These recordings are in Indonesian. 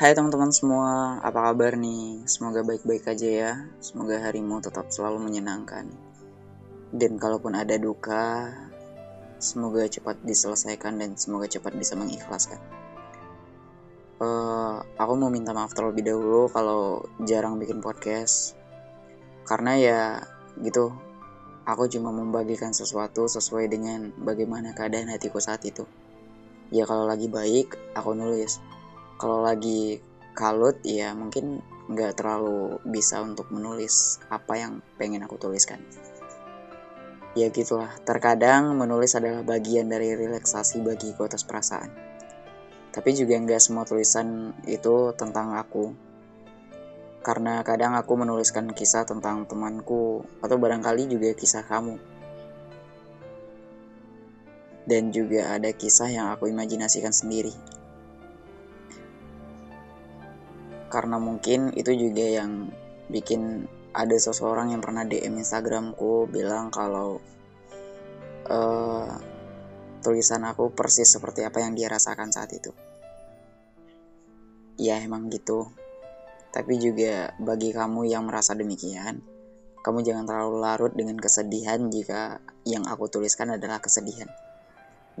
Hai teman-teman semua, apa kabar nih? Semoga baik-baik aja ya. Semoga harimu tetap selalu menyenangkan. Dan kalaupun ada duka, semoga cepat diselesaikan dan semoga cepat bisa mengikhlaskan. Uh, aku mau minta maaf terlebih dahulu kalau jarang bikin podcast. Karena ya gitu, aku cuma membagikan sesuatu sesuai dengan bagaimana keadaan hatiku saat itu. Ya kalau lagi baik, aku nulis kalau lagi kalut ya mungkin nggak terlalu bisa untuk menulis apa yang pengen aku tuliskan. Ya gitulah terkadang menulis adalah bagian dari relaksasi bagi atas perasaan. Tapi juga nggak semua tulisan itu tentang aku. Karena kadang aku menuliskan kisah tentang temanku atau barangkali juga kisah kamu. Dan juga ada kisah yang aku imajinasikan sendiri karena mungkin itu juga yang bikin ada seseorang yang pernah DM Instagramku bilang kalau uh, tulisan aku persis seperti apa yang dia rasakan saat itu. Ya emang gitu. Tapi juga bagi kamu yang merasa demikian, kamu jangan terlalu larut dengan kesedihan jika yang aku tuliskan adalah kesedihan.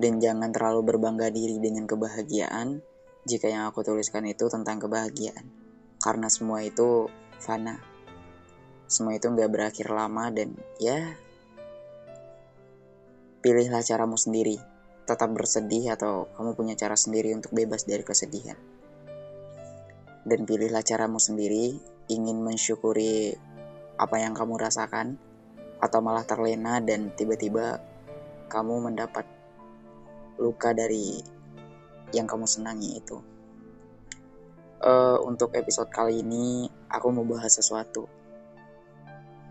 Dan jangan terlalu berbangga diri dengan kebahagiaan jika yang aku tuliskan itu tentang kebahagiaan. Karena semua itu fana. Semua itu nggak berakhir lama dan ya pilihlah caramu sendiri. Tetap bersedih atau kamu punya cara sendiri untuk bebas dari kesedihan. Dan pilihlah caramu sendiri ingin mensyukuri apa yang kamu rasakan atau malah terlena dan tiba-tiba kamu mendapat luka dari yang kamu senangi itu uh, untuk episode kali ini aku mau bahas sesuatu.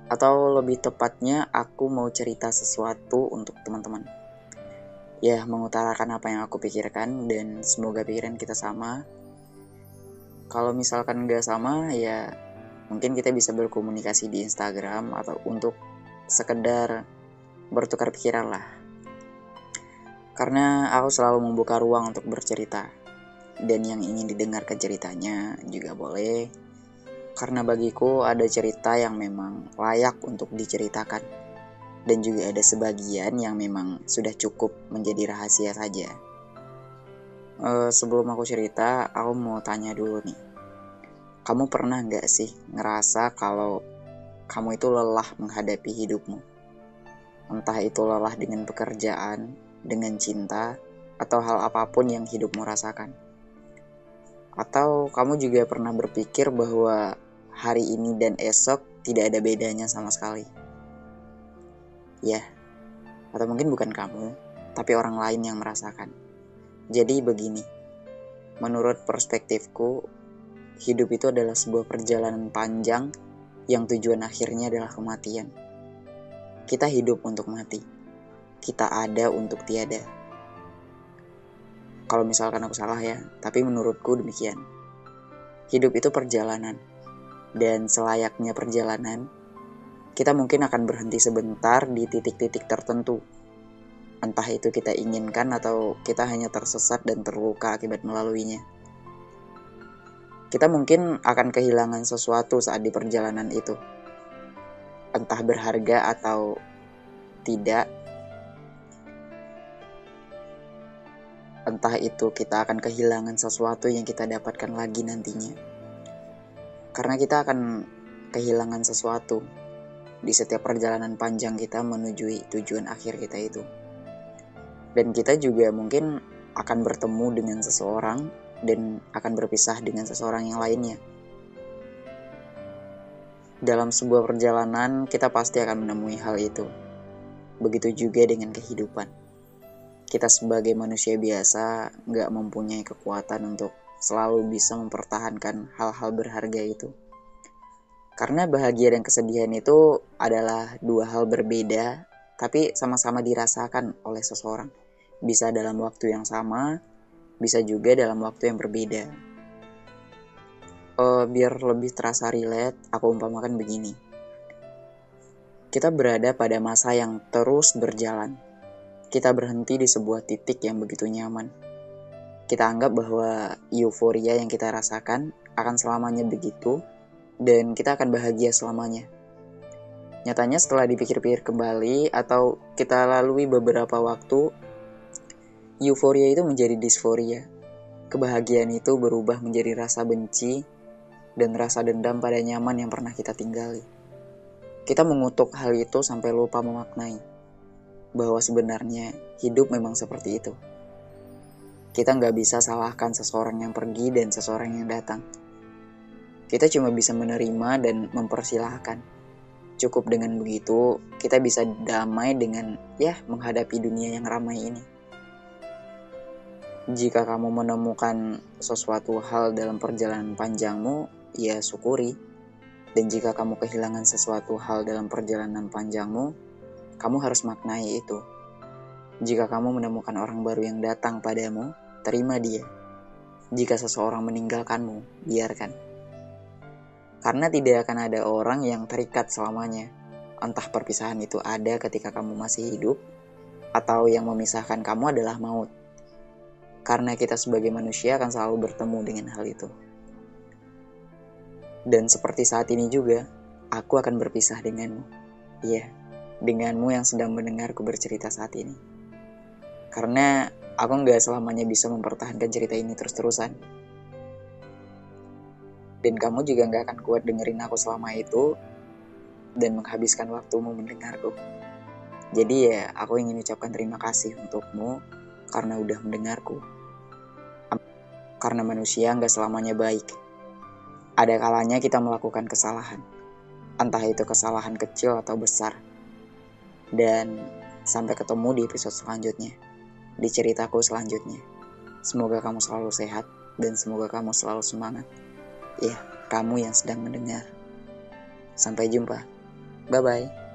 Atau lebih tepatnya aku mau cerita sesuatu untuk teman-teman. Ya, mengutarakan apa yang aku pikirkan dan semoga pikiran kita sama. Kalau misalkan nggak sama, ya mungkin kita bisa berkomunikasi di Instagram atau untuk sekedar bertukar pikiran lah. Karena aku selalu membuka ruang untuk bercerita dan yang ingin didengarkan ceritanya juga boleh. Karena bagiku ada cerita yang memang layak untuk diceritakan. Dan juga ada sebagian yang memang sudah cukup menjadi rahasia saja. Uh, sebelum aku cerita, aku mau tanya dulu nih. Kamu pernah nggak sih ngerasa kalau kamu itu lelah menghadapi hidupmu? Entah itu lelah dengan pekerjaan, dengan cinta, atau hal apa pun yang hidupmu rasakan atau kamu juga pernah berpikir bahwa hari ini dan esok tidak ada bedanya sama sekali? Ya, atau mungkin bukan kamu, tapi orang lain yang merasakan. Jadi begini, menurut perspektifku, hidup itu adalah sebuah perjalanan panjang yang tujuan akhirnya adalah kematian. Kita hidup untuk mati. Kita ada untuk tiada kalau misalkan aku salah ya, tapi menurutku demikian. Hidup itu perjalanan, dan selayaknya perjalanan, kita mungkin akan berhenti sebentar di titik-titik tertentu. Entah itu kita inginkan atau kita hanya tersesat dan terluka akibat melaluinya. Kita mungkin akan kehilangan sesuatu saat di perjalanan itu. Entah berharga atau tidak, Entah itu kita akan kehilangan sesuatu yang kita dapatkan lagi nantinya. Karena kita akan kehilangan sesuatu di setiap perjalanan panjang kita menuju tujuan akhir kita itu. Dan kita juga mungkin akan bertemu dengan seseorang dan akan berpisah dengan seseorang yang lainnya. Dalam sebuah perjalanan, kita pasti akan menemui hal itu. Begitu juga dengan kehidupan kita sebagai manusia biasa nggak mempunyai kekuatan untuk selalu bisa mempertahankan hal-hal berharga itu. Karena bahagia dan kesedihan itu adalah dua hal berbeda, tapi sama-sama dirasakan oleh seseorang. Bisa dalam waktu yang sama, bisa juga dalam waktu yang berbeda. Uh, biar lebih terasa relate, aku umpamakan begini. Kita berada pada masa yang terus berjalan, kita berhenti di sebuah titik yang begitu nyaman. kita anggap bahwa euforia yang kita rasakan akan selamanya begitu dan kita akan bahagia selamanya. Nyatanya setelah dipikir-pikir kembali atau kita lalui beberapa waktu, euforia itu menjadi disforia. Kebahagiaan itu berubah menjadi rasa benci dan rasa dendam pada nyaman yang pernah kita tinggali. Kita mengutuk hal itu sampai lupa memaknai bahwa sebenarnya hidup memang seperti itu. Kita nggak bisa salahkan seseorang yang pergi dan seseorang yang datang. Kita cuma bisa menerima dan mempersilahkan. Cukup dengan begitu, kita bisa damai dengan ya menghadapi dunia yang ramai ini. Jika kamu menemukan sesuatu hal dalam perjalanan panjangmu, ya syukuri. Dan jika kamu kehilangan sesuatu hal dalam perjalanan panjangmu, kamu harus maknai itu. Jika kamu menemukan orang baru yang datang padamu, terima dia. Jika seseorang meninggalkanmu, biarkan. Karena tidak akan ada orang yang terikat selamanya. Entah perpisahan itu ada ketika kamu masih hidup, atau yang memisahkan kamu adalah maut karena kita sebagai manusia akan selalu bertemu dengan hal itu. Dan seperti saat ini juga, aku akan berpisah denganmu. Iya, denganmu yang sedang mendengarku bercerita saat ini. Karena aku nggak selamanya bisa mempertahankan cerita ini terus-terusan. Dan kamu juga nggak akan kuat dengerin aku selama itu dan menghabiskan waktumu mendengarku. Jadi ya, aku ingin ucapkan terima kasih untukmu karena udah mendengarku. Karena manusia nggak selamanya baik. Ada kalanya kita melakukan kesalahan. Entah itu kesalahan kecil atau besar. Dan sampai ketemu di episode selanjutnya. Di ceritaku selanjutnya. Semoga kamu selalu sehat dan semoga kamu selalu semangat. Ya, kamu yang sedang mendengar. Sampai jumpa. Bye-bye.